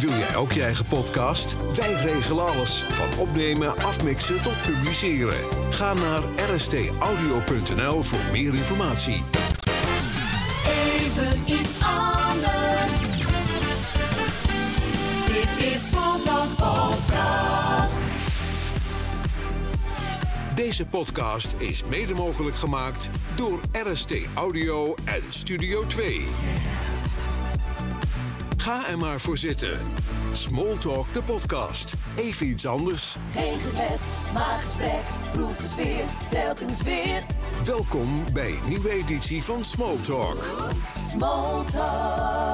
Wil jij ook je eigen podcast? Wij regelen alles. Van opnemen, afmixen tot publiceren. Ga naar rstaudio.nl voor meer informatie. Even iets anders. Dit is Smalltalk Podcast. Deze podcast is mede mogelijk gemaakt door RST Audio en Studio 2. Ga er maar voor zitten. Smalltalk de podcast. Even iets anders. Geen gebed, maar gesprek. Proef de sfeer, telkens weer. Welkom bij een nieuwe editie van Smalltalk. Smalltalk.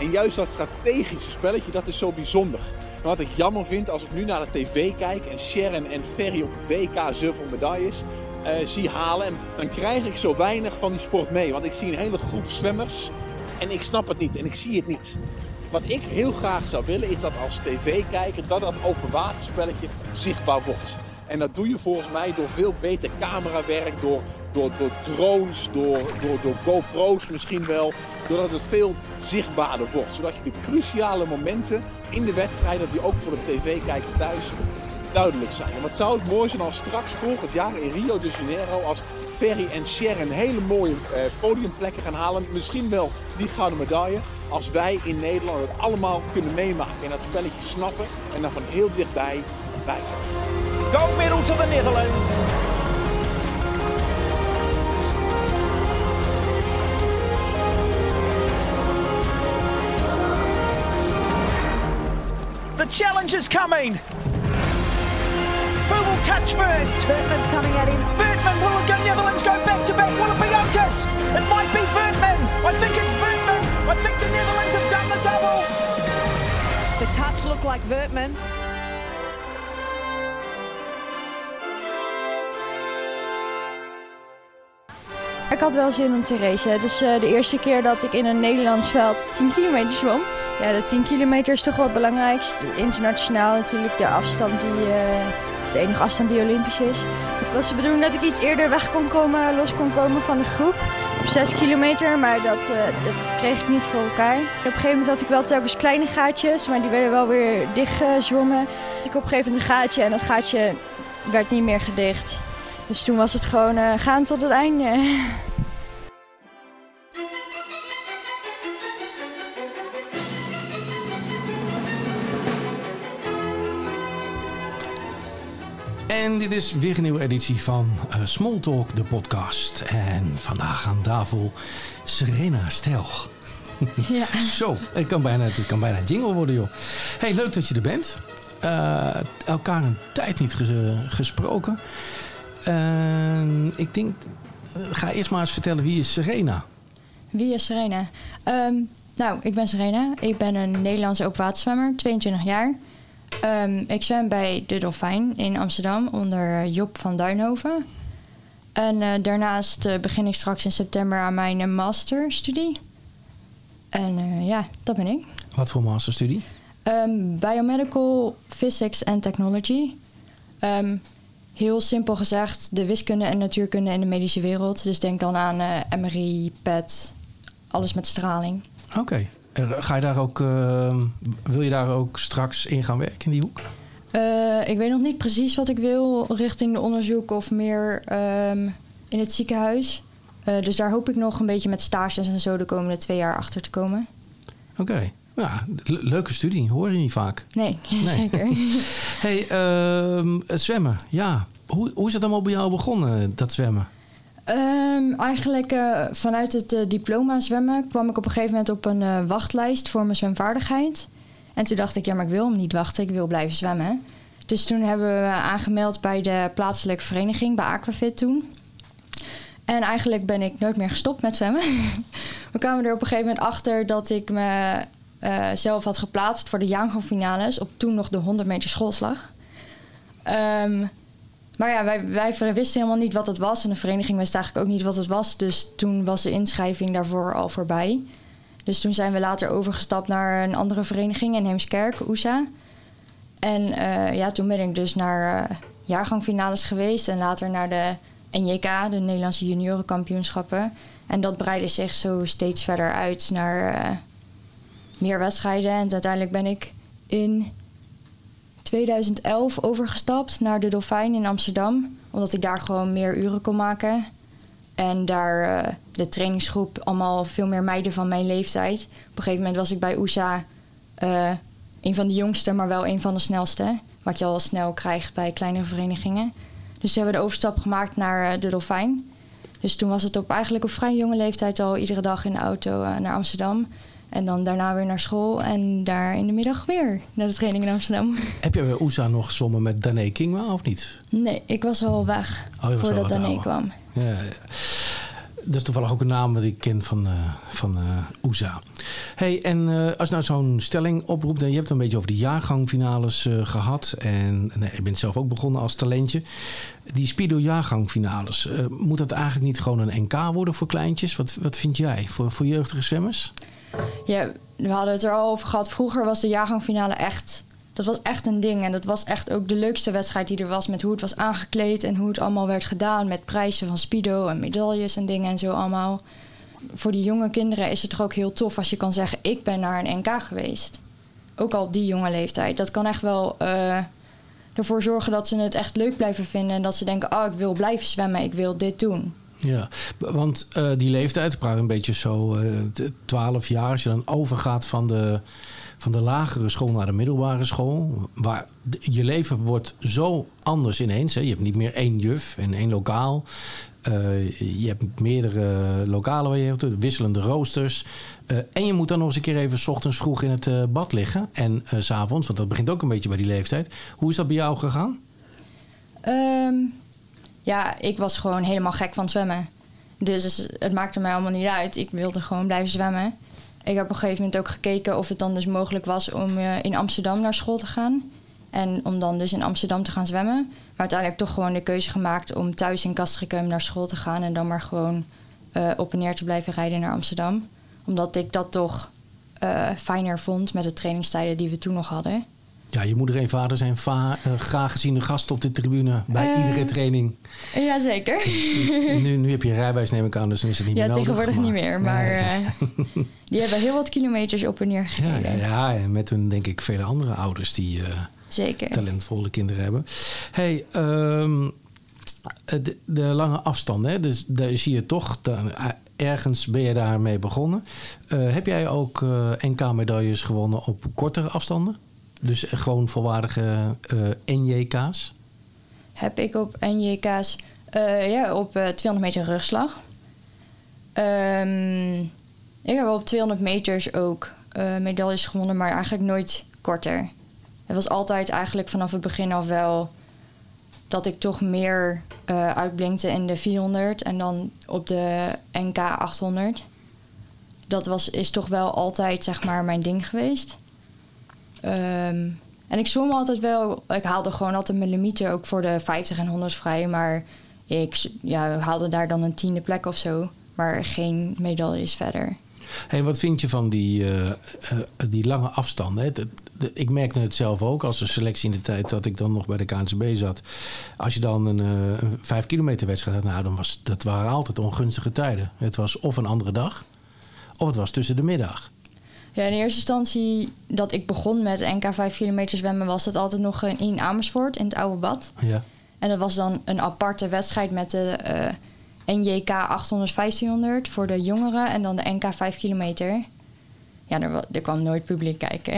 En juist dat strategische spelletje, dat is zo bijzonder. En wat ik jammer vind als ik nu naar de tv kijk en Sharon en Ferry op het WK zoveel medailles eh, zie halen, en dan krijg ik zo weinig van die sport mee. Want ik zie een hele groep zwemmers en ik snap het niet en ik zie het niet. Wat ik heel graag zou willen is dat als tv-kijker dat dat open waterspelletje zichtbaar wordt. En dat doe je volgens mij door veel beter camerawerk, door, door, drones, door, door, door GoPro's misschien wel. Doordat het veel zichtbaarder wordt. Zodat je de cruciale momenten in de wedstrijd, dat die ook voor de tv-kijker thuis duidelijk zijn. En wat zou het mooi zijn als straks volgend jaar in Rio de Janeiro, als Ferry en Sharon hele mooie eh, podiumplekken gaan halen. Misschien wel die gouden medaille. Als wij in Nederland het allemaal kunnen meemaken en dat spelletje snappen en daar van heel dichtbij bij zijn. Gold medal to the Netherlands. The challenge is coming. Touch first? Bertman's coming at him. Vertman, will the Netherlands go back to back? Will it be Otis? It might be Vertman. I think it's Vertman. I think the Netherlands have done the double. The touch looked like Vertman. Ik had wel zin om te racen. Het is eh, de eerste keer dat ik in een Nederlands veld 10 kilometer zwom. Ja, de 10 kilometer is toch wel het belangrijkste. Internationaal natuurlijk de afstand die... eh, is de enige afstand die olympisch is. Was de bedoeling dat ik iets eerder weg kon komen, los kon komen van de groep. Op 6 kilometer, maar dat, eh, dat kreeg ik niet voor elkaar. Op een gegeven moment had ik wel telkens kleine gaatjes, maar die werden wel weer dicht gezwommen. Ik op een gegeven moment een gaatje en dat gaatje werd niet meer gedicht. Dus toen was het gewoon eh, gaan tot het einde. dit is weer een nieuwe editie van uh, Small Talk, de podcast. En vandaag aan tafel Serena Stel. Ja. Zo, het kan bijna, het kan bijna jingle worden, joh. Hey, leuk dat je er bent. Eh, elkaar een tijd niet ges- gesproken. Ik denk, eh, ga eerst maar eens vertellen wie is Serena? Wie is Serena? Ehm, nou, ik ben Serena. Ik ben een Nederlandse openwaterzwemmer, 22 jaar. Ehm, ik zwem bij de Dolfijn in Amsterdam onder Job van Duinhoven. En eh, daarnaast eh, begin ik straks in september aan mijn eh, masterstudie. En ja, dat ben ik. Wat voor masterstudie? Ehm, Biomedical Physics and Technology. Ehm, heel simpel gezegd, de wiskunde en natuurkunde in de medische wereld. Dus denk dan aan MRI, PET, alles met straling. Oké. Ga je daar ook, eh, wil je daar ook straks in gaan werken in die hoek? Eh, ik weet nog niet precies wat ik wil richting de onderzoek of meer ehm, in het ziekenhuis. Eh, dus daar hoop ik nog een beetje met stages en zo de komende twee jaar achter te komen. Oké. Ja, le- leuke studie, hoor je niet vaak. Nee, zeker. Hey, ehm, zwemmen. Ja, hoe, hoe is het allemaal bij jou begonnen, dat zwemmen? Ehm, eigenlijk eh, vanuit het eh, diploma zwemmen kwam ik op een gegeven moment op een eh, wachtlijst voor mijn zwemvaardigheid. En toen dacht ik, ja, maar ik wil hem niet wachten, ik wil blijven zwemmen. Dus toen hebben we aangemeld bij de plaatselijke vereniging, bij Aquafit toen. En eigenlijk ben ik nooit meer gestopt met zwemmen. we kwamen er op een gegeven moment achter dat ik me zelf had geplaatst voor de Jaangang-finales op toen nog de 100 meter schoolslag. Ehm, maar ja, wij, wisten helemaal niet wat het was. En de vereniging wist eigenlijk ook niet wat het was. Dus toen was de inschrijving daarvoor al voorbij. Dus toen zijn we later overgestapt naar een andere vereniging in Heemskerk, OESA. En eh, ja, toen ben ik dus naar eh, jaargangfinales geweest. En later naar de NJK, de Nederlandse juniorenkampioenschappen. En dat breidde zich zo steeds verder uit naar eh, meer wedstrijden. En uiteindelijk ben ik in 2011 overgestapt naar de Dolfijn in Amsterdam. Omdat ik daar gewoon meer uren kon maken. En daar eh, de trainingsgroep allemaal veel meer meiden van mijn leeftijd. Op een gegeven moment was ik bij USA eh, een van de jongste, maar wel een van de snelste. Wat je al snel krijgt bij kleinere verenigingen. Dus ze hebben de overstap gemaakt naar eh, de Dolfijn. Dus toen was het op, eigenlijk op vrij jonge leeftijd al iedere dag in de auto naar Amsterdam. En dan daarna weer naar school en daar in de middag weer naar de training in Amsterdam. Heb je bij USA nog gezwommen met Dané Kingma of niet? Nee, ik was al weg Oh, voordat Dané ouder. kwam. Ja, ja. Dat is toevallig ook een naam wat ik ken van, eh, van eh USA. Hey, en eh, als je nou zo'n stelling oproept... en je hebt een beetje over die jaargangfinales eh, gehad... en nee, je bent zelf ook begonnen als talentje. Die Speedo jaargangfinales, moet dat eigenlijk niet gewoon een NK worden voor kleintjes? Wat, wat vind jij voor, voor jeugdige zwemmers? Ja, we hadden het er al over gehad. Vroeger was de jaargangfinale echt... Dat was echt een ding. En dat was echt ook de leukste wedstrijd die er was. Met hoe het was aangekleed en hoe het allemaal werd gedaan. Met prijzen van Speedo en medailles en dingen en zo allemaal. Voor die jonge kinderen is het toch ook heel tof als je kan zeggen... ik ben naar een NK geweest. Ook al die jonge leeftijd. Dat kan echt wel eh, ervoor zorgen dat ze het echt leuk blijven vinden. En dat ze denken, oh, ik wil blijven zwemmen. Ik wil dit doen. Ja, want eh, die leeftijd, praat een beetje zo eh, t- 12 jaar, als je dan overgaat van de, van de lagere school naar de middelbare school, waar je leven wordt zo anders ineens. Hè. Je hebt niet meer één juf en één lokaal. Eh, je hebt meerdere lokalen waar je hebt, wisselende roosters. Eh, en je moet dan nog eens een keer even ochtends vroeg in het eh, bad liggen. En eh, s s'avonds, want dat begint ook een beetje bij die leeftijd. Hoe is dat bij jou gegaan? Ehm, ja, ik was gewoon helemaal gek van zwemmen. Dus het maakte mij allemaal niet uit. Ik wilde gewoon blijven zwemmen. Ik heb op een gegeven moment ook gekeken of het dan dus mogelijk was om eh, in Amsterdam naar school te gaan. En om dan dus in Amsterdam te gaan zwemmen. Maar uiteindelijk toch gewoon de keuze gemaakt om thuis in Castricum naar school te gaan. En dan maar gewoon eh, op en neer te blijven rijden naar Amsterdam. Omdat ik dat toch eh, fijner vond met de trainingstijden die we toen nog hadden. Ja, je moeder en vader zijn va- eh, graag geziene gasten op de tribune bij Eh. iedere training. Jazeker. nu, nu heb je een rijbewijs, neem ik aan, dus dan is het niet Ja, meer nodig. tegenwoordig niet meer. Maar eh, die hebben heel wat kilometers op en neer ja, gereden. ja, ja, en met hun denk ik vele andere ouders die Zeker. talentvolle kinderen hebben. hey, ehm, de, de lange afstanden, hè? Dus daar zie je toch, ergens ben je daarmee begonnen. Heb jij ook NK-medailles gewonnen op kortere afstanden? Dus eh, gewoon volwaardige eh, NJK's? Heb ik op NJK's eh, ja, op eh, 200 meter rugslag. Ehm, ik heb op 200 meters ook medailles gewonnen, maar eigenlijk nooit korter. Het was altijd eigenlijk vanaf het begin al wel dat ik toch meer uitblinkte in de 400 en dan op de NK 800. Dat was, is toch wel altijd zeg maar mijn ding geweest. Ehm, en ik zwom altijd wel, ik haalde gewoon altijd mijn limieten ook voor de 50 en 100 vrij. Maar ik ja, haalde daar dan een tiende plek of zo. Maar geen medailles verder. Hey, wat vind je van die, eh, eh, die lange afstanden? Ik merkte het zelf ook als een selectie in de tijd dat ik dan nog bij de KNCB zat. Als je dan een, eh, een vijf kilometer wedstrijd had, nou, dan was dat waren altijd ongunstige tijden. Het was of een andere dag, of het was tussen de middag. Ja, in eerste instantie dat ik begon met NK 5 kilometer zwemmen... was dat altijd nog in- Amersfoort, in het oude bad. Ja. En dat was dan een aparte wedstrijd met de eh, NJK 800 1500 voor de jongeren... en dan de NK 5 kilometer. Ja, er, er kwam nooit publiek kijken.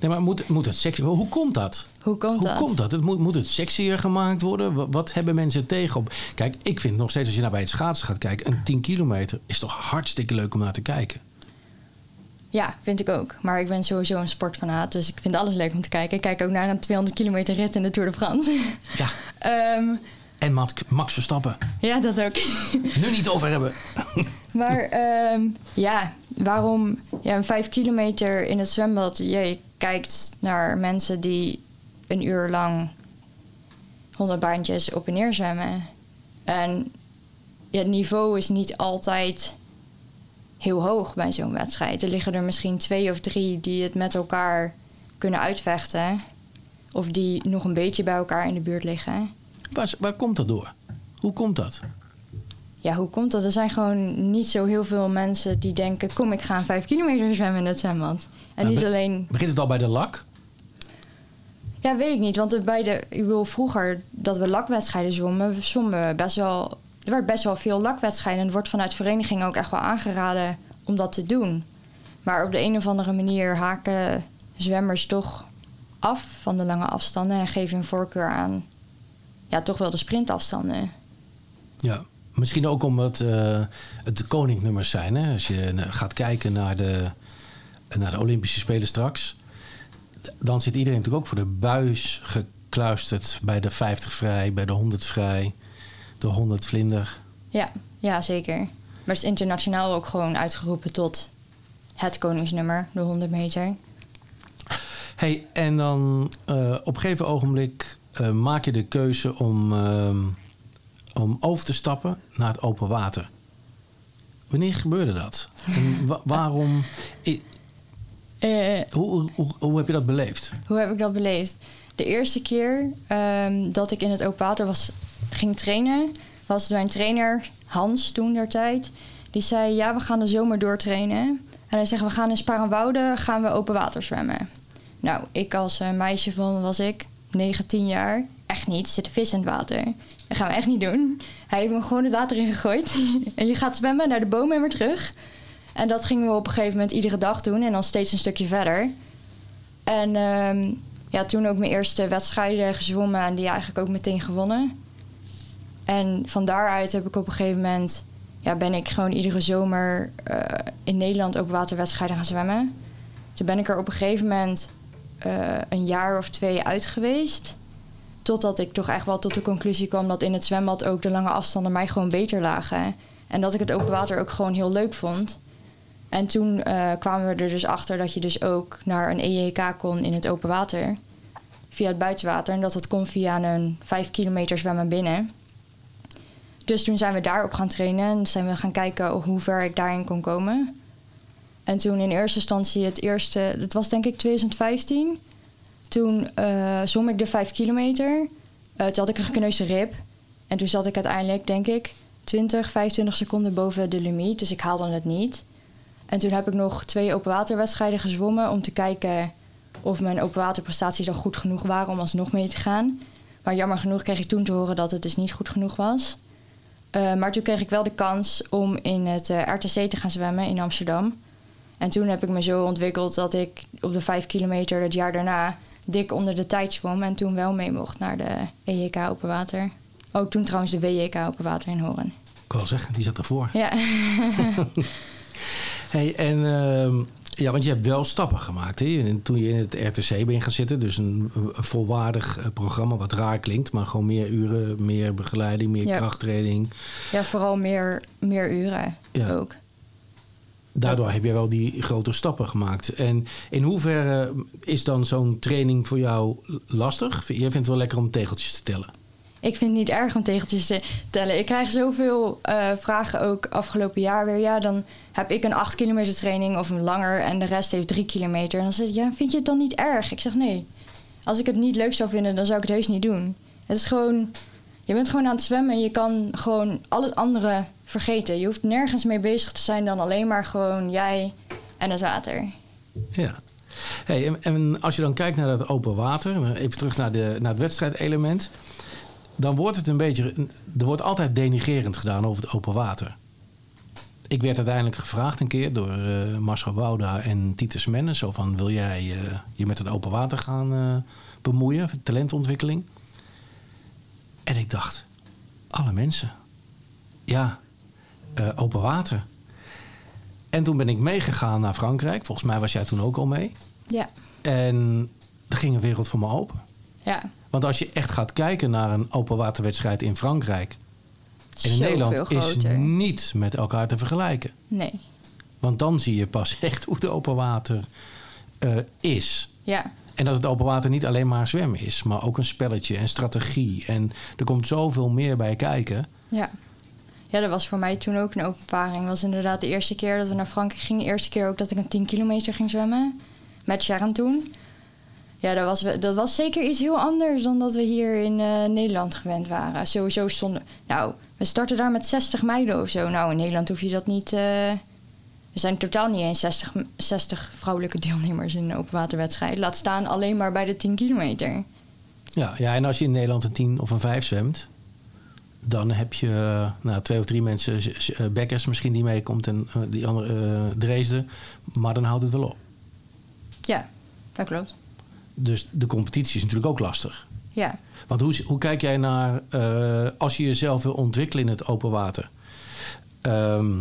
Nee, maar moet, moet het sexy Hoe komt dat? Hoe komt Hoe dat? komt dat? Het moet, moet het sexier gemaakt worden? Wat, wat hebben mensen tegen op? Kijk, ik vind nog steeds als je naar bij het schaatsen gaat kijken, een 10 kilometer is toch hartstikke leuk om naar te kijken. Ja, vind ik ook. Maar ik ben sowieso een sportfanaat, dus ik vind alles leuk om te kijken. Ik kijk ook naar een 200 kilometer rit in de Tour de France. Ja. Ehm, En Max, Verstappen. ja, dat ook. Nu niet over hebben. maar ehm, ja, waarom ja, een 5 kilometer in het zwembad? Je kijkt naar mensen die een uur lang 100 baantjes op en neer zwemmen. En ja, het niveau is niet altijd heel hoog bij zo'n wedstrijd. Er liggen er misschien twee of drie die het met elkaar kunnen uitvechten. Of die nog een beetje bij elkaar in de buurt liggen. Waar, waar komt dat door? Hoe komt dat? ja, hoe komt dat? Er zijn gewoon niet zo heel veel mensen die denken... kom, ik ga een vijf kilometer zwemmen in het zwembad. En Nou, niet alleen... Begint het al bij de lak? Ja, weet ik niet. Want bij de, ik bedoel, vroeger dat we lakwedstrijden zwommen... we zwommen best wel... Er werd best wel veel lakwedstrijden. En wordt vanuit verenigingen ook echt wel aangeraden om dat te doen. Maar op de een of andere manier haken zwemmers toch af van de lange afstanden... en geven hun voorkeur aan ja, toch wel de sprintafstanden. Ja. Misschien ook omdat eh, het de koningnummers zijn. Hè? Als je gaat kijken naar de, naar de Olympische Spelen straks. Dan zit iedereen natuurlijk ook voor de buis gekluisterd. Bij de 50 vrij, bij de 100 vrij, de 100 vlinder. Ja, ja, zeker. Maar het is internationaal ook gewoon uitgeroepen tot het koningsnummer, de 100 meter. Hey, en dan eh, op een gegeven ogenblik eh, maak je de keuze om, ehm, om over te stappen naar het open water. Wanneer gebeurde dat? En wa- waarom? i- Eh, hoe, hoe, hoe heb je dat beleefd? hoe heb ik dat beleefd? De eerste keer ehm, dat ik in het open water was, ging trainen, was mijn trainer Hans toen der tijd. Die zei, ja, we gaan de zomer doortrainen. En hij zegt, we gaan in Sparenwoude gaan we open water zwemmen. Nou, ik als eh, meisje van, was ik, 19 jaar. Echt niet, zit een vis in het water. Dat gaan we echt niet doen. Hij heeft me gewoon het water ingegooid. en je gaat zwemmen naar de bomen en weer terug. En dat gingen we op een gegeven moment iedere dag doen. En dan steeds een stukje verder. En ehm, ja, toen ook mijn eerste wedstrijden gezwommen. En die eigenlijk ook meteen gewonnen. En van daaruit heb ik op een gegeven moment... Ja, ben ik gewoon iedere zomer eh, in Nederland open waterwedstrijden gaan zwemmen. Toen ben ik er op een gegeven moment eh, een jaar of twee uit geweest. Totdat ik toch echt wel tot de conclusie kwam dat in het zwembad ook de lange afstanden mij gewoon beter lagen. En dat ik het open water ook gewoon heel leuk vond. En toen eh, kwamen we er dus achter dat je dus ook naar een EJK kon in het open water. Via het buitenwater. En dat het kon via een 5 kilometer zwemmen binnen. Dus toen zijn we daarop gaan trainen. En zijn we gaan kijken hoe ver ik daarin kon komen. En toen in eerste instantie het eerste... Dat was denk ik 2015. Toen eh zwom ik de 5 kilometer. Eh, toen had ik een gekneusde rib. En toen zat ik uiteindelijk, denk ik, 20, 25 seconden boven de limiet. Dus ik haalde het niet. En toen heb ik nog twee openwaterwedstrijden gezwommen om te kijken of mijn openwaterprestaties al goed genoeg waren om alsnog mee te gaan. Maar jammer genoeg kreeg ik toen te horen dat het dus niet goed genoeg was. Eh, maar toen kreeg ik wel de kans om in het eh, RTC te gaan zwemmen in Amsterdam. En toen heb ik me zo ontwikkeld dat ik op de 5 kilometer het jaar daarna dik onder de tijd zwom. En toen wel mee mocht naar de EJK Open Water. Ook toen trouwens de WJK Open Water in Horen. Ik wil zeggen, die zat ervoor. Ja. Hey, en ehm, ja, want je hebt wel stappen gemaakt. Hè? En toen je in het RTC bent gaan zitten, dus een, een volwaardig eh, programma, wat raar klinkt, maar gewoon meer uren, meer begeleiding, meer Ja. krachttraining. ja, vooral meer, meer uren Ja. ook. Daardoor heb je wel die grote stappen gemaakt. En in hoeverre is dan zo'n training voor jou lastig? Je vindt het wel lekker om tegeltjes te tellen. Ik vind het niet erg om tegeltjes te tellen. Ik krijg zoveel eh, vragen ook afgelopen jaar weer. Ja, dan heb ik een 8 kilometer training of een langer en de rest heeft 3 kilometer. En dan zeg ik, ja, vind je het dan niet erg? Ik zeg nee. Als ik het niet leuk zou vinden, dan zou ik het heus niet doen. Het is gewoon, je bent gewoon aan het zwemmen en je kan gewoon al het andere vergeten. Je hoeft nergens mee bezig te zijn dan alleen maar gewoon jij en het water. Ja. Hey, en als je dan kijkt naar dat open water, even terug naar, de, naar het wedstrijdelement, dan wordt het een beetje. Er wordt altijd denigerend gedaan over het open water. Ik werd uiteindelijk gevraagd een keer door eh, Marcel Wouda en Titus Menne. Zo van, wil jij eh, je met het open water gaan eh, bemoeien? Talentontwikkeling. En ik dacht, alle mensen. Ja, open water. En toen ben ik meegegaan naar Frankrijk. Volgens mij was jij toen ook al mee. Ja, En er ging een wereld voor me open. ja. Want als je echt gaat kijken naar een open waterwedstrijd in Frankrijk... en in Zoveel Nederland is groter. niet met elkaar te vergelijken. Nee. Want dan zie je pas echt hoe het open water eh, is. Ja, En dat het open water niet alleen maar zwemmen is, maar ook een spelletje en strategie. En er komt zoveel meer bij kijken. Ja. Ja, dat was voor mij toen ook een openbaring. Het was inderdaad de eerste keer dat we naar Frankrijk gingen. De eerste keer ook dat ik een 10 kilometer ging zwemmen. Met Sharon toen. Ja, dat was, dat was zeker iets heel anders dan dat we hier in eh, Nederland gewend waren. Sowieso stonden... Nou, We starten daar met 60 meiden of zo. Nou, in Nederland hoef je dat niet... eh, er zijn totaal niet eens 60, m- 60 vrouwelijke deelnemers in een open waterwedstrijd. Laat staan alleen maar bij de 10 kilometer. Ja, ja, en als je in Nederland een 10 of een 5 zwemt, dan heb je eh, nou, twee of drie mensen, Bekkers misschien die meekomt en die andere Dresden, maar dan houdt het wel op. Ja, dat klopt. Dus de competitie is natuurlijk ook lastig. Ja. Want hoe, hoe kijk jij naar eh, als je jezelf wil ontwikkelen in het open water? Ehm,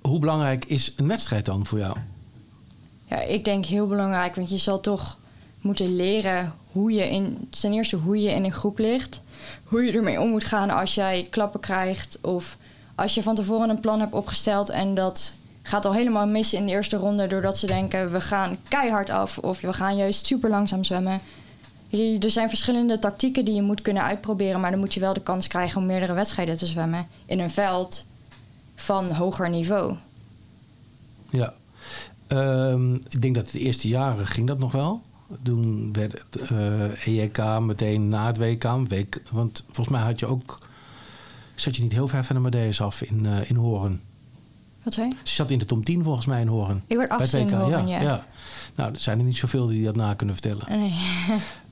hoe belangrijk is een wedstrijd dan voor jou? Ja, ik denk heel belangrijk, want je zal toch moeten leren hoe je in, ten eerste hoe je in een groep ligt, hoe je ermee om moet gaan als jij klappen krijgt of als je van tevoren een plan hebt opgesteld en dat gaat al helemaal mis in de eerste ronde doordat ze denken we gaan keihard af of we gaan juist super langzaam zwemmen. Er zijn verschillende tactieken die je moet kunnen uitproberen, maar dan moet je wel de kans krijgen om meerdere wedstrijden te zwemmen in een veld van hoger niveau. Ja. Ehm, ik denk dat de eerste jaren ging dat nog wel. Toen werd het eh, EJK meteen na het WK. Want volgens mij had je ook. Zat je niet heel ver van de Madeus af in, eh, in Horen? Wat zei? Ze zat in de top 10 volgens mij in Horen. Ik werd Bij het achtste in WK, Horen, ja. Nou, er zijn er niet zoveel die dat na kunnen vertellen. Nee.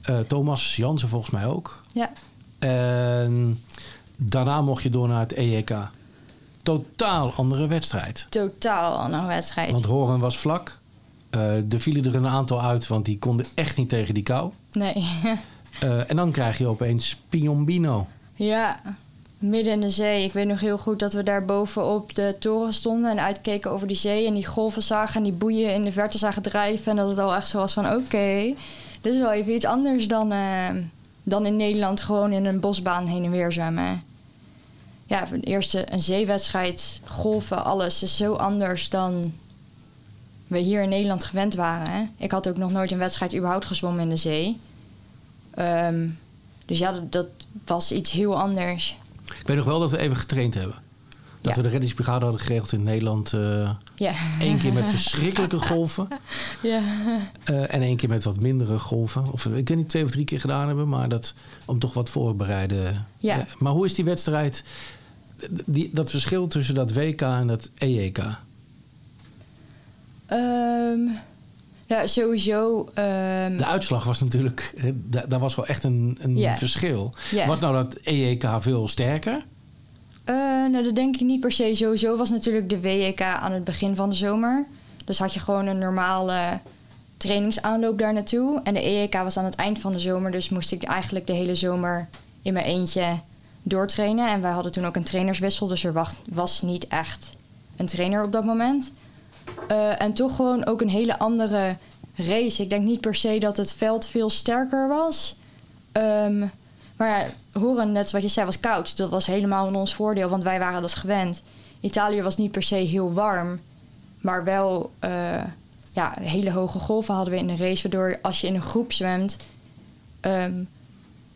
Eh, Thomas Jansen volgens mij ook. Ja, En daarna mocht je door naar het EJK. Totaal andere wedstrijd. totaal andere wedstrijd. Want Horen was vlak. Eh er vielen er een aantal uit, want die konden echt niet tegen die kou. Nee. Eh, en dan krijg je opeens Piombino. ja, midden in de zee. Ik weet nog heel goed dat we daar bovenop de toren stonden en uitkeken over die zee. En die golven zagen en die boeien in de verte zagen drijven. En dat het al echt zo was van oké, dit is wel even iets anders dan, eh, dan in Nederland gewoon in een bosbaan heen en weer zwemmen. Ja, voor eerste een zeewedstrijd, golven, alles is zo anders dan we hier in Nederland gewend waren. Ik had ook nog nooit een wedstrijd überhaupt gezwommen in de zee. Ehm, dus ja, dat was iets heel anders. Ik weet nog wel dat we even getraind hebben. Dat Ja. we de reddingsbrigade hadden geregeld in Nederland. eh Ja. Eén keer met verschrikkelijke golven. ja. eh, en één keer met wat mindere golven. Of ik weet niet, twee of drie keer gedaan hebben. Maar dat om toch wat voorbereiden. Ja. Eh, maar hoe is die wedstrijd? Die, dat verschil tussen dat WK en dat E EJK. Ja, sowieso. ehm, De uitslag was natuurlijk, hè, da- daar was wel echt een, een verschil. Was nou dat EJK veel sterker? eh, nou, dat denk ik niet per se. Sowieso was natuurlijk de WEK aan het begin van de zomer. Dus had je gewoon een normale trainingsaanloop daar naartoe. En de EEK was aan het eind van de zomer. Dus moest ik eigenlijk de hele zomer in mijn eentje doortrainen. En wij hadden toen ook een trainerswissel. Dus er was niet echt een trainer op dat moment. Eh, en toch gewoon ook een hele andere race. Ik denk niet per se dat het veld veel sterker was. Ehm, maar ja, horen, net wat je zei, was koud. Dat was helemaal in ons voordeel, want wij waren dat gewend. Italië was niet per se heel warm, maar wel eh, ja, hele hoge golven hadden we in de race. Waardoor als je in een groep zwemt, ehm,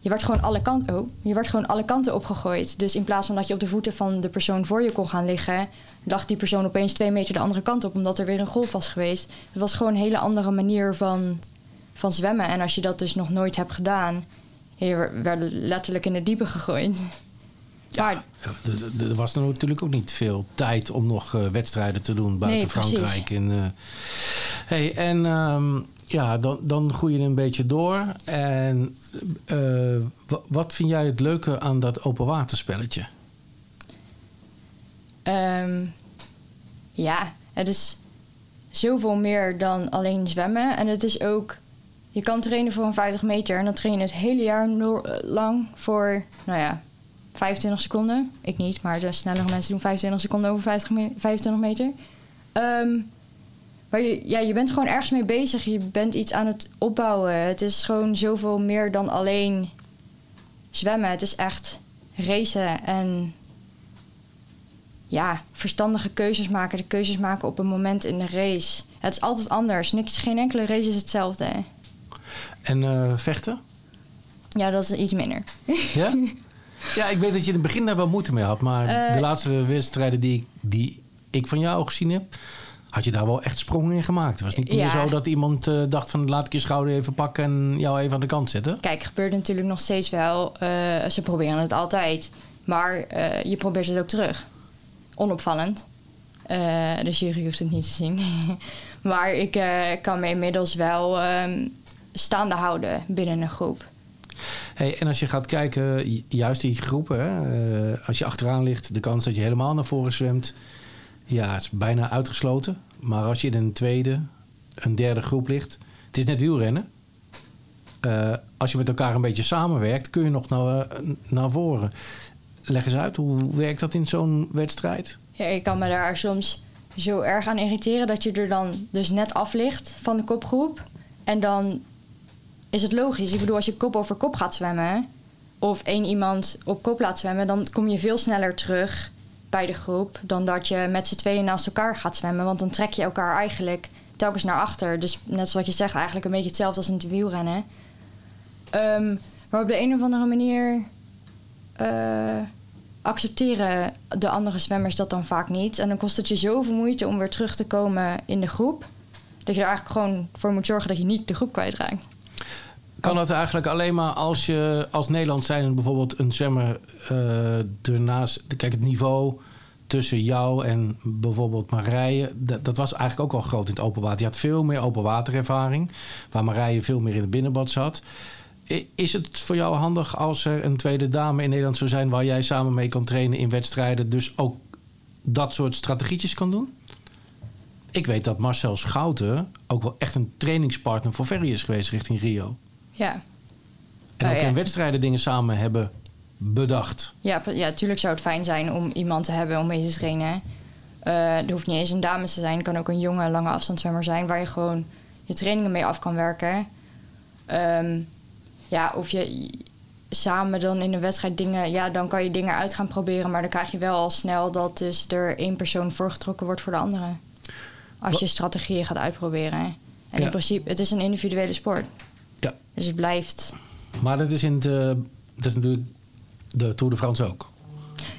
je werd gewoon alle kanten, oh, je werd gewoon alle kanten opgegooid. Dus in plaats van dat je op de voeten van de persoon voor je kon gaan liggen, lag die persoon opeens twee meter de andere kant op, omdat er weer een golf was geweest. Het was gewoon een hele andere manier van, van zwemmen. En als je dat dus nog nooit hebt gedaan, je werd letterlijk in de diepe gegooid. Ja, Er was dan natuurlijk ook niet veel tijd om nog eh, wedstrijden te doen buiten Nee. Frankrijk. En, eh, hey, en ehm, ja, dan, dan groei je een beetje door. En eh, wa- wat vind jij het leuke aan dat open waterspelletje? Ehm, ja, het is zoveel meer dan alleen zwemmen. En het is ook, je kan trainen voor een 50 meter en dan train je het hele jaar lang voor, nou ja, 25 seconden. Ik niet, maar de snellere mensen doen 25 seconden over 50 me- 25 meter. Ehm, maar je, ja, je bent gewoon ergens mee bezig. Je bent iets aan het opbouwen. Het is gewoon zoveel meer dan alleen zwemmen. Het is echt racen en ja, verstandige keuzes maken. De keuzes maken op een moment in de race. Het is altijd anders. Niks, geen enkele race is hetzelfde. En eh, vechten? Ja, dat is iets minder. Ja? ja, ik weet dat je in het begin daar wel moeite mee had. Maar Eh, de laatste wedstrijden die, die ik van jou gezien heb... had je daar wel echt sprongen in gemaakt. Het was niet meer Ja. zo dat iemand eh, dacht van... laat ik je schouder even pakken en jou even aan de kant zetten. Kijk, gebeurt natuurlijk nog steeds wel. Eh, ze proberen het altijd. Maar eh, je probeert het ook terug. Onopvallend. Eh, de jury hoeft het niet te zien. maar ik kan me inmiddels wel ehm, staande houden binnen een groep. Hey, en als je gaat kijken, ju- juist die groepen, hè, als je achteraan ligt, de kans dat je helemaal naar voren zwemt, ja, het is bijna uitgesloten. Maar als je in een tweede, een derde groep ligt, het is net wielrennen. Eh, als je met elkaar een beetje samenwerkt, kun je nog naar, eh, naar voren. Leg eens uit, hoe werkt dat in zo'n wedstrijd? Ja, ik kan me daar soms zo erg aan irriteren dat je er dan dus net af ligt van de kopgroep. En dan is het logisch. Ik bedoel, als je kop over kop gaat zwemmen, of één iemand op kop laat zwemmen, dan kom je veel sneller terug bij de groep dan dat je met z'n tweeën naast elkaar gaat zwemmen. Want dan trek je elkaar eigenlijk telkens naar achter. Dus net zoals je zegt, eigenlijk een beetje hetzelfde als in het wielrennen. Ehm, maar op de een of andere manier eh, accepteren de andere zwemmers dat dan vaak niet. En dan kost het je zoveel moeite om weer terug te komen in de groep. Dat je er eigenlijk gewoon voor moet zorgen dat je niet de groep kwijtraakt. Kan dat eigenlijk alleen maar als je als Nederland zijn bijvoorbeeld een zwemmer eh ernaast... Kijk, het niveau tussen jou en bijvoorbeeld Marije... Dat, dat was eigenlijk ook al groot in het open water. Je had veel meer open waterervaring... waar Marije veel meer in het binnenbad zat. Is het voor jou handig als er een tweede dame in Nederland zou zijn... waar jij samen mee kan trainen in wedstrijden... dus ook dat soort strategietjes kan doen? Ik weet dat Marcel Schouten ook wel echt een trainingspartner voor Ferry is geweest richting Rio. Ja, En ook ja. in wedstrijden dingen samen hebben bedacht. ja, ja, tuurlijk zou het fijn zijn om iemand te hebben om mee te trainen. Eh er hoeft niet eens een dame te zijn. Het kan ook een jonge, lange afstandszwemmer zijn... waar je gewoon je trainingen mee af kan werken. Ehm, ja, of je samen dan in een wedstrijd dingen... Ja, dan kan je dingen uit gaan proberen... maar dan krijg je wel al snel dat dus er één persoon voorgetrokken wordt voor de andere. Als je strategieën gaat uitproberen. En Ja. in principe, het is een individuele sport. Dus het blijft... Maar dat is, in de, dat is natuurlijk de Tour de France ook.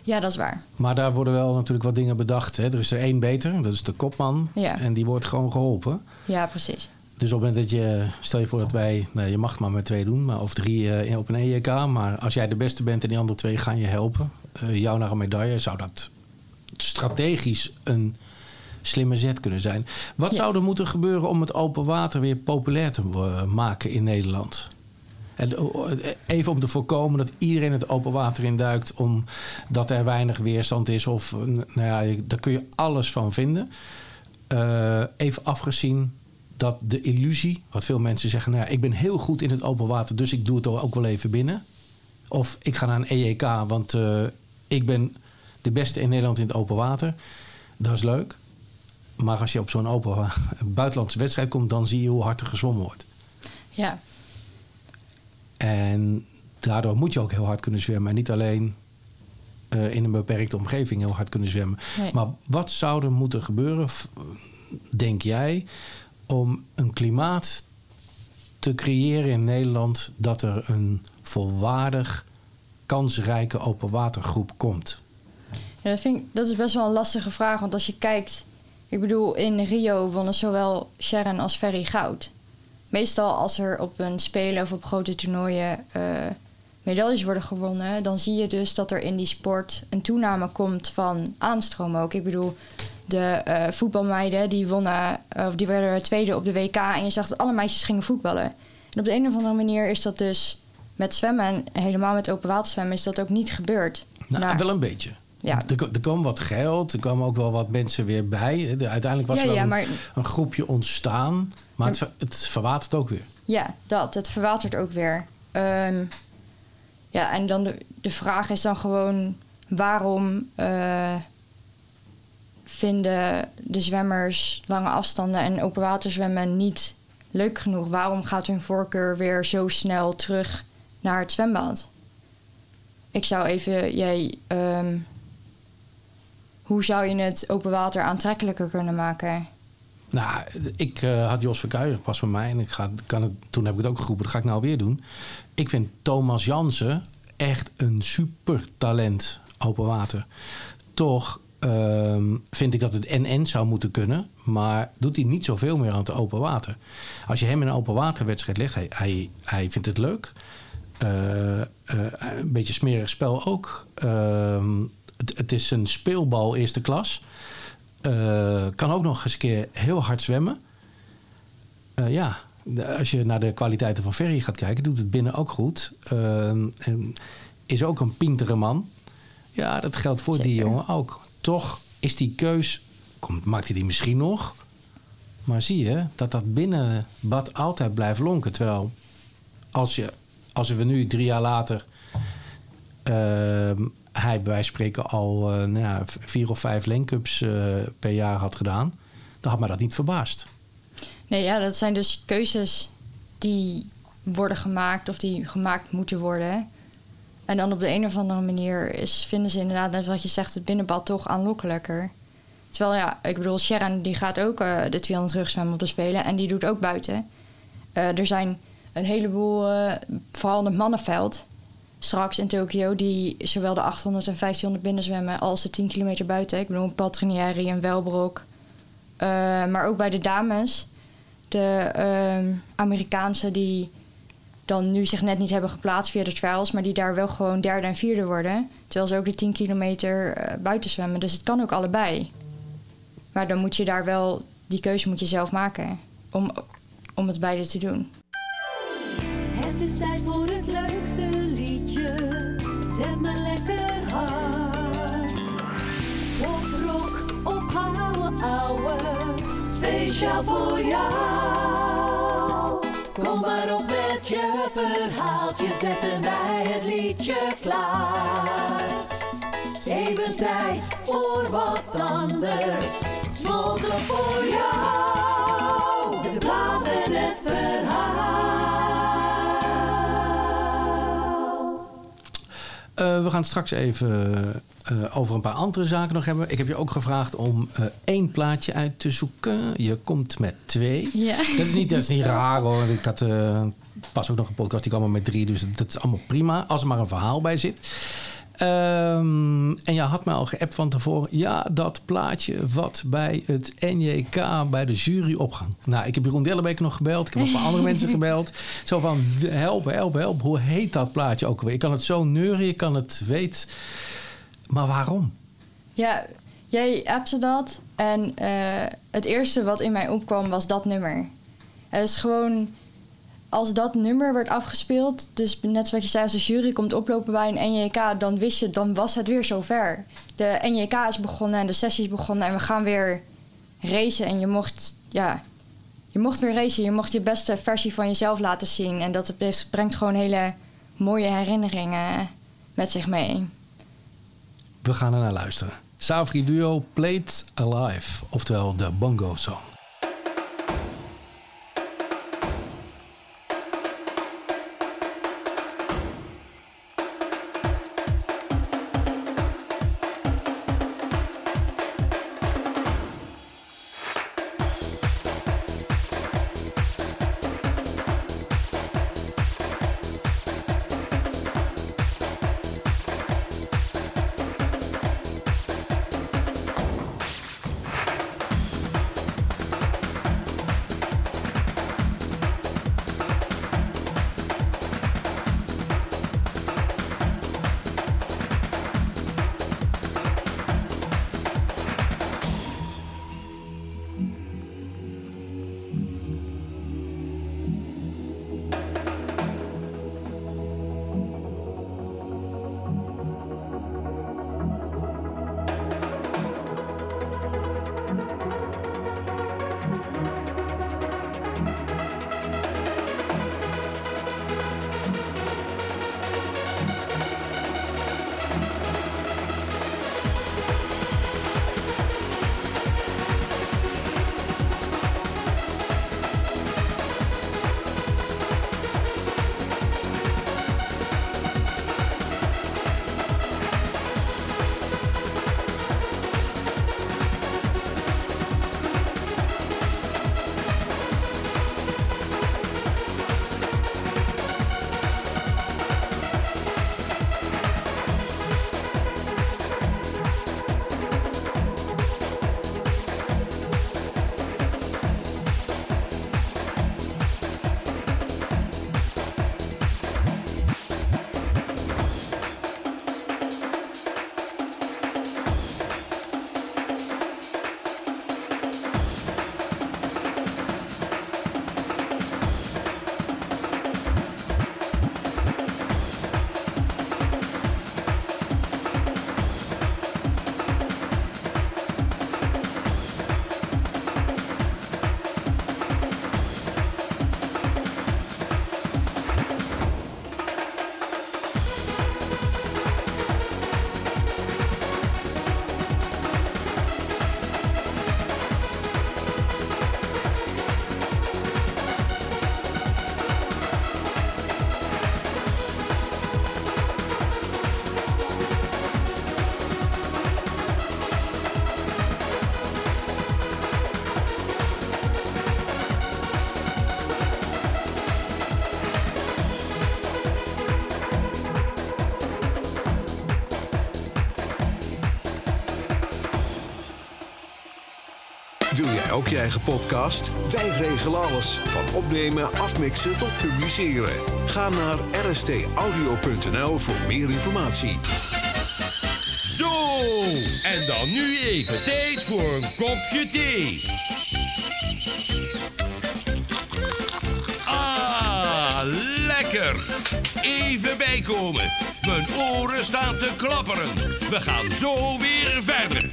Ja, dat is waar. Maar daar worden wel natuurlijk wat dingen bedacht. Hè. Er is er één beter, dat is de kopman. Ja. En die wordt gewoon geholpen. Ja, precies. Dus op het moment dat je, stel je voor dat wij, nou, je mag het maar met twee doen, maar of drie eh, op een EJK. Maar als jij de beste bent en die andere twee gaan je helpen, eh, jou naar een medaille, zou dat strategisch een slimme zet kunnen zijn. Wat Ja. zou er moeten gebeuren om het open water weer populair te eh, maken in Nederland? En eh, even om te voorkomen dat iedereen het open water induikt, omdat er weinig weerstand is. Of eh, nou ja, daar kun je alles van vinden. Even afgezien dat de illusie, wat veel mensen zeggen, nou ja, ik ben heel goed in het open water, dus ik doe het ook wel even binnen. Of ik ga naar een EEK, want ik ben de beste in Nederland in het open water. Dat is leuk. Maar als je op zo'n open wa- buitenlandse wedstrijd komt, dan zie je hoe hard er gezwommen wordt. Ja, En daardoor moet je ook heel hard kunnen zwemmen. En niet alleen eh, in een beperkte omgeving heel hard kunnen zwemmen. Nee. Maar wat zou er moeten gebeuren, denk jij, om een klimaat te creëren in Nederland dat er een volwaardig, kansrijke openwatergroep komt? Ja, dat, vind ik, dat is best wel een lastige vraag. Want als je kijkt... Ik bedoel, in Rio wonnen zowel Sharon als Ferry goud. Meestal als er op een spelen of op grote toernooien... eh, medailles worden gewonnen... dan zie je dus dat er in die sport een toename komt van aanstroom ook. Ik bedoel, de eh, voetbalmeiden die wonnen... of die werden tweede op de WK... en je zag dat alle meisjes gingen voetballen. En op de een of andere manier is dat dus... met zwemmen en helemaal met open waterzwemmen... is dat ook niet gebeurd. Nou, Nou, wel een beetje. Ja. Er, er kwam wat geld, er kwamen ook wel wat mensen weer bij. Uiteindelijk was Ja, er wel een, maar- een groepje ontstaan. Maar het, het verwatert ook weer. Ja, dat. Het verwatert ook weer. Ehm, ja, en dan de, de vraag is dan gewoon... waarom eh, vinden de zwemmers lange afstanden en open water zwemmen niet leuk genoeg? Waarom gaat hun voorkeur weer zo snel terug naar het zwembad? Ik zou even... Jij, ehm, hoe zou je het open water aantrekkelijker kunnen maken? Nou, ik eh, had Jos Verkuijer pas bij mij. En ik ga, kan het, toen heb ik het ook geroepen. Dat ga ik nou weer doen. Ik vind Thomas Jansen echt een super talent open water. Toch ehm, vind ik dat het NN zou moeten kunnen. Maar doet hij niet zoveel meer aan het open water. Als je hem in een open waterwedstrijd legt. Hij, hij, hij vindt het leuk. eh, eh, een beetje smerig spel ook. Het, het is een speelbal eerste klas. Eh, kan ook nog eens een keer heel hard zwemmen. Eh, ja, als je naar de kwaliteiten van Ferry gaat kijken, doet het binnen ook goed. Ehm, en is ook een pintere man. Ja, dat geldt voor die jongen ook. Toch is die keus, komt, maakt hij die misschien nog. Maar zie je dat dat binnenbad altijd blijft lonken. Terwijl als, je, als we nu drie jaar later hij bij wijze van spreken al eh, nou ja, vier of vijf Lencups eh per jaar had gedaan, dan had mij dat niet verbaasd. Nee, ja, dat zijn dus keuzes die worden gemaakt of die gemaakt moeten worden. En dan op de een of andere manier is, vinden ze inderdaad, net wat je zegt, het binnenbad toch aanlokkelijker. Terwijl ja, ik bedoel, Sharon die gaat ook eh, de 200 rugzwemmen op de Spelen en die doet ook buiten. Er zijn een heleboel, vooral in het mannenveld, straks in Tokio, die zowel de 800 en 1500 binnenzwemmen als de 10 kilometer buiten. Ik bedoel, Patrinieri, een Welbrok. Eh, maar ook bij de dames, de ehm, Amerikaanse die dan nu zich net niet hebben geplaatst via de trials, maar die daar wel gewoon derde en vierde worden. Terwijl ze ook de 10 kilometer eh, buiten zwemmen. Dus het kan ook allebei. Maar dan moet je daar wel, die keuze moet je zelf maken om, om het beide te doen. Het is tijd voor het leukste Speciaal voor jou. Kom maar op met je verhaaltje. Zetten wij het liedje klaar. Even tijd voor wat anders. Smolten voor jou. De plaat en het verhaal. Eh, we gaan straks even eh, over een paar andere zaken nog hebben. Ik heb je ook gevraagd om eh, één plaatje uit te zoeken. Je komt met twee. Ja. Dat is niet, dat is niet raar hoor. Ik had eh, pas ook nog een podcast die kwam met drie. Dus dat is allemaal prima. Als er maar een verhaal bij zit. Ehm, en je had mij al geappt van tevoren. Ja, dat plaatje wat bij het NJK bij de jury opgang. Nou, ik heb Jeroen Dellebeek nog gebeld. Ik heb nog een paar andere mensen gebeld. Zo van, help, help, help. Hoe heet dat plaatje ook alweer? Ik kan het zo neuren, je kan het weten. Maar waarom? Ja, jij appte dat. En eh, het eerste wat in mij opkwam was dat nummer. Het is gewoon... Als dat nummer werd afgespeeld... Dus net zoals je zei, als de jury komt oplopen bij een NJK... dan wist je, dan was het weer zover. De NJK is begonnen en de sessie is begonnen... en we gaan weer racen. En je mocht, ja... Je mocht weer racen. Je mocht je beste versie van jezelf laten zien. En dat brengt gewoon hele mooie herinneringen met zich mee. We gaan er naar luisteren. Savri Duo Played Alive. Oftewel de Bongo Song. Eigen podcast? Wij regelen alles. Van opnemen, afmixen tot publiceren. Ga naar rstaudio.nl voor meer informatie. Zo, en dan nu even tijd voor een kopje thee. Ah, lekker. Even bijkomen. Mijn oren staan te klapperen. We gaan zo weer verder.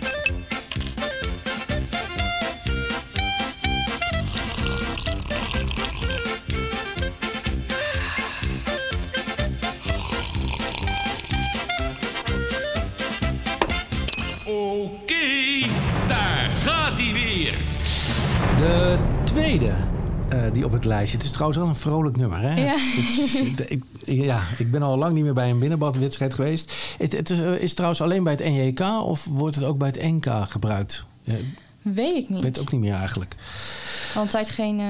Tweede eh, die op het lijstje. Het is trouwens wel een vrolijk nummer. Hè? Ja. Het is- het is- ik, ja, ik ben al lang niet meer bij een binnenbadwedstrijd geweest. Het, het is, eh, is het trouwens alleen bij het NJK of wordt het ook bij het NK gebruikt? Ja, Weet ik weet niet. het ook niet meer eigenlijk. Al een tijd geen eh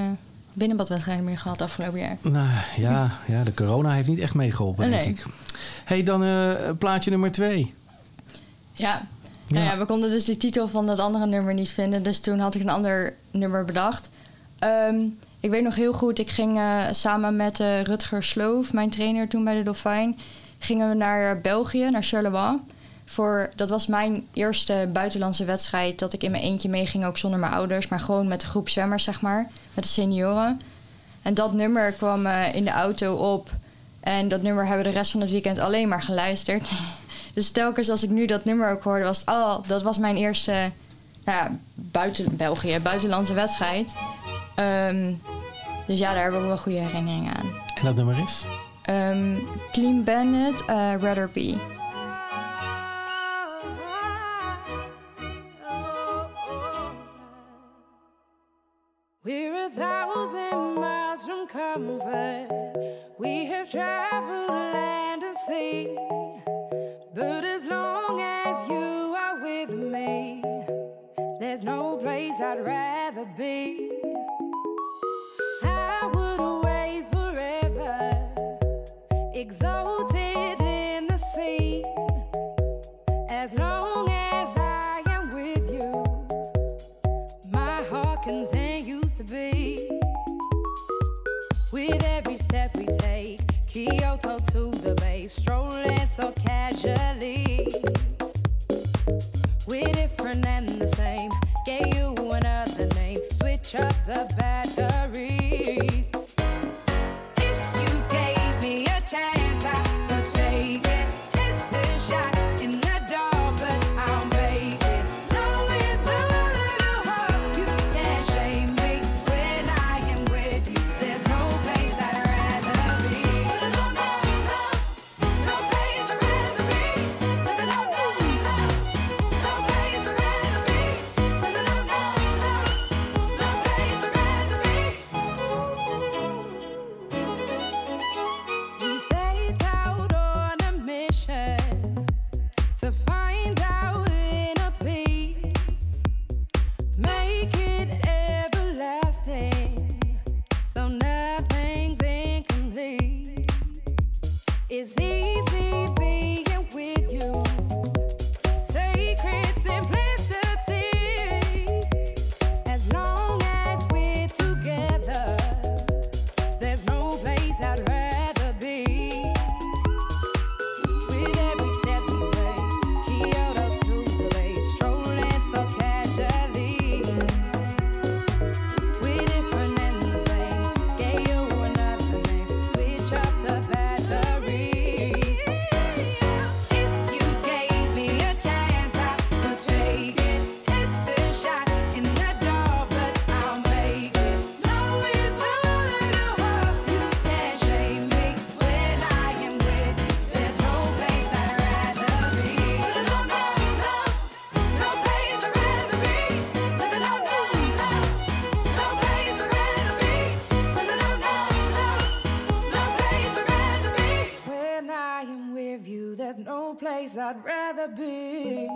binnenbadwedstrijden meer gehad afgelopen jaar. Nou ja, ja, de corona heeft niet echt meegeholpen, denk Nee. ik. hey, dan plaatje nummer twee. Ja. Nou Ja. ja, we konden dus die titel van dat andere nummer niet vinden. Dus toen had ik een ander nummer bedacht. Ehm, ik weet nog heel goed, ik ging eh, samen met eh, Rutger Sloof, mijn trainer toen bij de Dolfijn, gingen we naar België, naar Charleroi. Voor, dat was mijn eerste buitenlandse wedstrijd dat ik in mijn eentje meeging, ook zonder mijn ouders, maar gewoon met de groep zwemmers, zeg maar, met de senioren. En dat nummer kwam eh, in de auto op. En dat nummer hebben we de rest van het weekend alleen maar geluisterd. Dus telkens als ik nu dat nummer ook hoorde, was het... Dat was mijn eerste nou ja, buiten België, buitenlandse wedstrijd. Ehm, dus ja, daar heb ik ook wel goede herinneringen aan. En dat nummer is? Ehm, Clean Bandit, eh Rather Be. Place I'd rather be.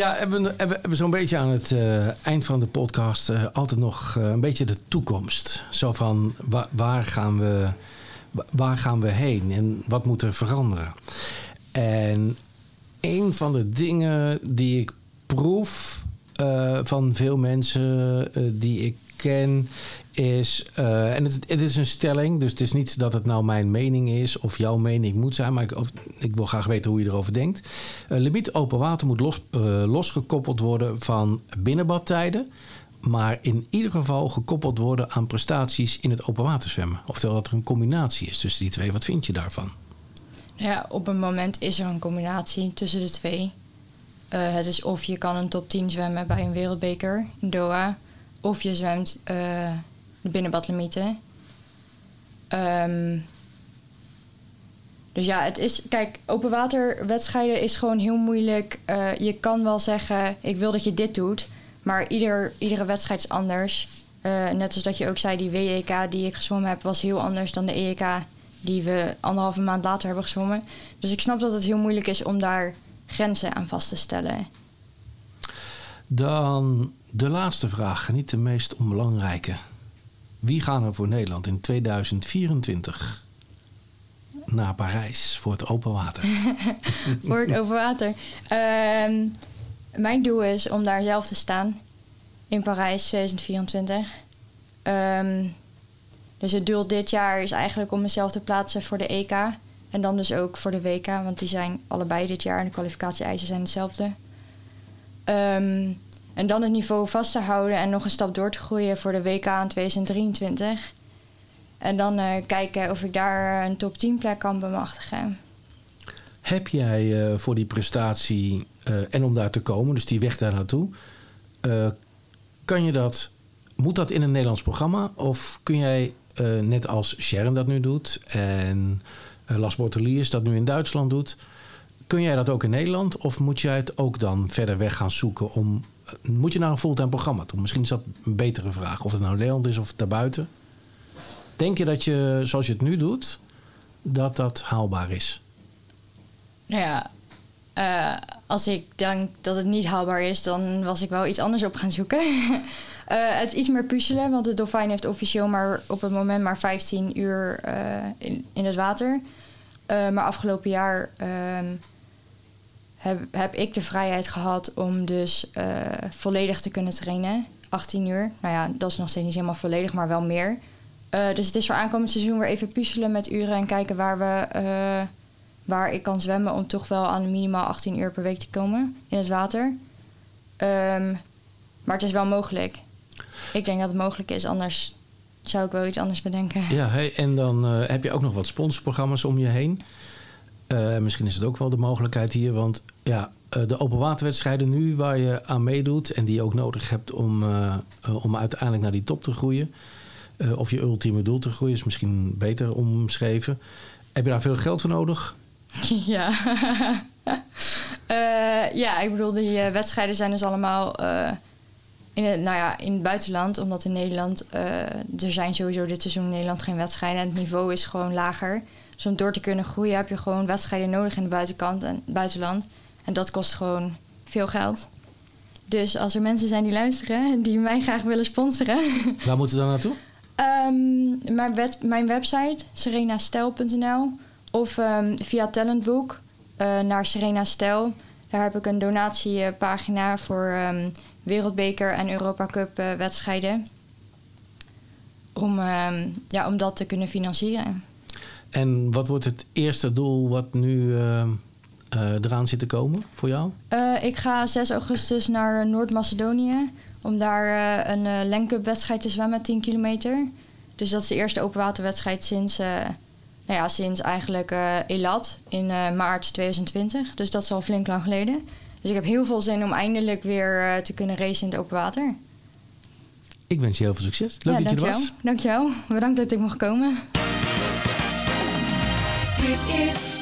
Ja, hebben we, hebben we- zo'n beetje aan het eh, eind van de podcast eh, altijd nog eh, een beetje de toekomst. Zo van wa- waar, gaan we, wa- waar gaan we heen en wat moet er veranderen? En een van de dingen die ik proef van veel mensen die ik ken is, eh, en het, het is een stelling, dus het is niet dat het nou mijn mening is of jouw mening moet zijn, maar ik, ik wil graag weten hoe je erover denkt. Eh, limiet open water moet los, eh, losgekoppeld worden van binnenbadtijden, maar in ieder geval gekoppeld worden aan prestaties in het open water zwemmen. Oftewel dat er een combinatie is tussen die twee. Wat vind je daarvan? Ja, op een moment is er een combinatie tussen de twee. Het is of je kan een top 10 zwemmen bij een wereldbeker in Doha, of je zwemt de binnenbadlimieten. Ehm, dus ja, het is. Kijk, open waterwedstrijden is gewoon heel moeilijk. Eh, je kan wel zeggen, ik wil dat je dit doet. Maar ieder, iedere wedstrijd is anders. Eh, net als dat je ook zei, die WEK die ik gezwommen heb, was heel anders dan de EK die we anderhalve maand later hebben gezwommen. Dus ik snap dat het heel moeilijk is om daar grenzen aan vast te stellen. Dan de laatste vraag, niet de meest onbelangrijke. Wie gaan er voor Nederland in 2024 naar Parijs voor het open water? voor het open water. Ehm, mijn doel is om daar zelf te staan in Parijs 2024. Ehm, dus het doel dit jaar is eigenlijk om mezelf te plaatsen voor de EK. En dan dus ook voor de WK, want die zijn allebei dit jaar en de kwalificatie-eisen zijn hetzelfde. Ehm, en dan het niveau vast te houden en nog een stap door te groeien voor de WK in 2023. En dan eh, kijken of ik daar een top 10 plek kan bemachtigen. Heb jij eh, voor die prestatie eh, en om daar te komen, dus die weg daar naartoe, eh, kan je dat, moet dat in een Nederlands programma? Of kun jij, eh, net als Sharon dat nu doet en eh, Las Borteliers dat nu in Duitsland doet, kun jij dat ook in Nederland? Of moet jij het ook dan verder weg gaan zoeken om, eh, moet je naar een fulltime programma toe? Misschien is dat een betere vraag, of het nou Nederland is of daarbuiten. Denk je dat je, zoals je het nu doet, dat dat haalbaar is? Nou ja, eh, als ik denk dat het niet haalbaar is, dan was ik wel iets anders op gaan zoeken. Eh, het iets meer puzzelen, want de dolfijn heeft officieel maar op het moment maar 15 uur eh, in, het water. Maar afgelopen jaar ehm, heb, heb ik de vrijheid gehad om dus eh, volledig te kunnen trainen. 18 uur. Nou ja, dat is nog steeds niet helemaal volledig, maar wel meer. Eh, dus het is voor aankomend seizoen weer even puzzelen met uren en kijken waar we eh, waar ik kan zwemmen om toch wel aan minimaal 18 uur per week te komen in het water. Ehm, maar het is wel mogelijk. Ik denk dat het mogelijk is, anders zou ik wel iets anders bedenken. Ja, hey, en dan heb je ook nog wat sponsorprogramma's om je heen. Misschien is het ook wel de mogelijkheid hier, want ja, eh, de open waterwedstrijden nu waar je aan meedoet en die je ook nodig hebt om, eh, eh, om uiteindelijk naar die top te groeien, of je ultieme doel te groeien, is misschien beter omschreven. Heb je daar veel geld voor nodig? ja. Ja, ik bedoel, die wedstrijden zijn dus allemaal in, het, nou ja, in het buitenland. Omdat in Nederland, er zijn sowieso dit seizoen in Nederland geen wedstrijden. En het niveau is gewoon lager. Dus om door te kunnen groeien heb je gewoon wedstrijden nodig in het buitenkant en buitenland. En dat kost gewoon veel geld. Dus als er mensen zijn die luisteren en die mij graag willen sponsoren... Waar moeten we dan naartoe? Ehm, mijn, wet- mijn website, serenastel.nl. Of ehm, via Talentboek eh, naar Serena Stel. Daar heb ik een donatiepagina voor ehm, Wereldbeker en Europa Cup eh, wedstrijden. Om, ja, om dat te kunnen financieren. En wat wordt het eerste doel wat nu eh, eh, eraan zit te komen voor jou? Eh, ik ga 6 augustus naar Noord-Macedonië. Om daar eh, een Lencup wedstrijd te zwemmen, 10 kilometer. Dus dat is de eerste openwaterwedstrijd sinds, eh, nou ja, sinds eigenlijk eh, Elat in eh, maart 2020. Dus dat is al flink lang geleden. Dus ik heb heel veel zin om eindelijk weer eh, te kunnen racen in het open water. Ik wens je heel veel succes. Leuk ja, dat je er dankjewel. was. Dankjewel. Bedankt dat ik mocht komen. Dit is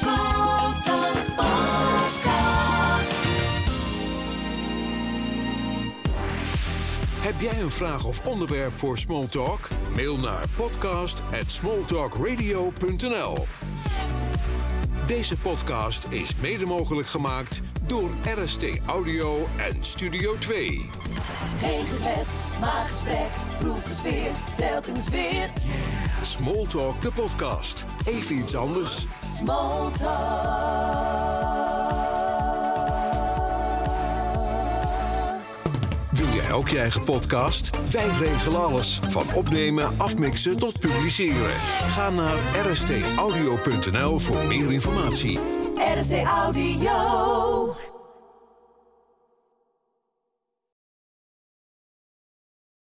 Heb jij een vraag of onderwerp voor Smalltalk? Mail naar podcast@smalltalkradio.nl. Deze podcast is mede mogelijk gemaakt Door RST Audio en Studio 2. Geen gebed, maar gesprek. Proef de sfeer, telkens weer. Smalltalk, de podcast. Even iets anders. Small jij ook je eigen podcast? Wij regelen alles. Van opnemen, afmixen tot publiceren. Ga naar rstaudio.nl voor meer informatie. RST Audio.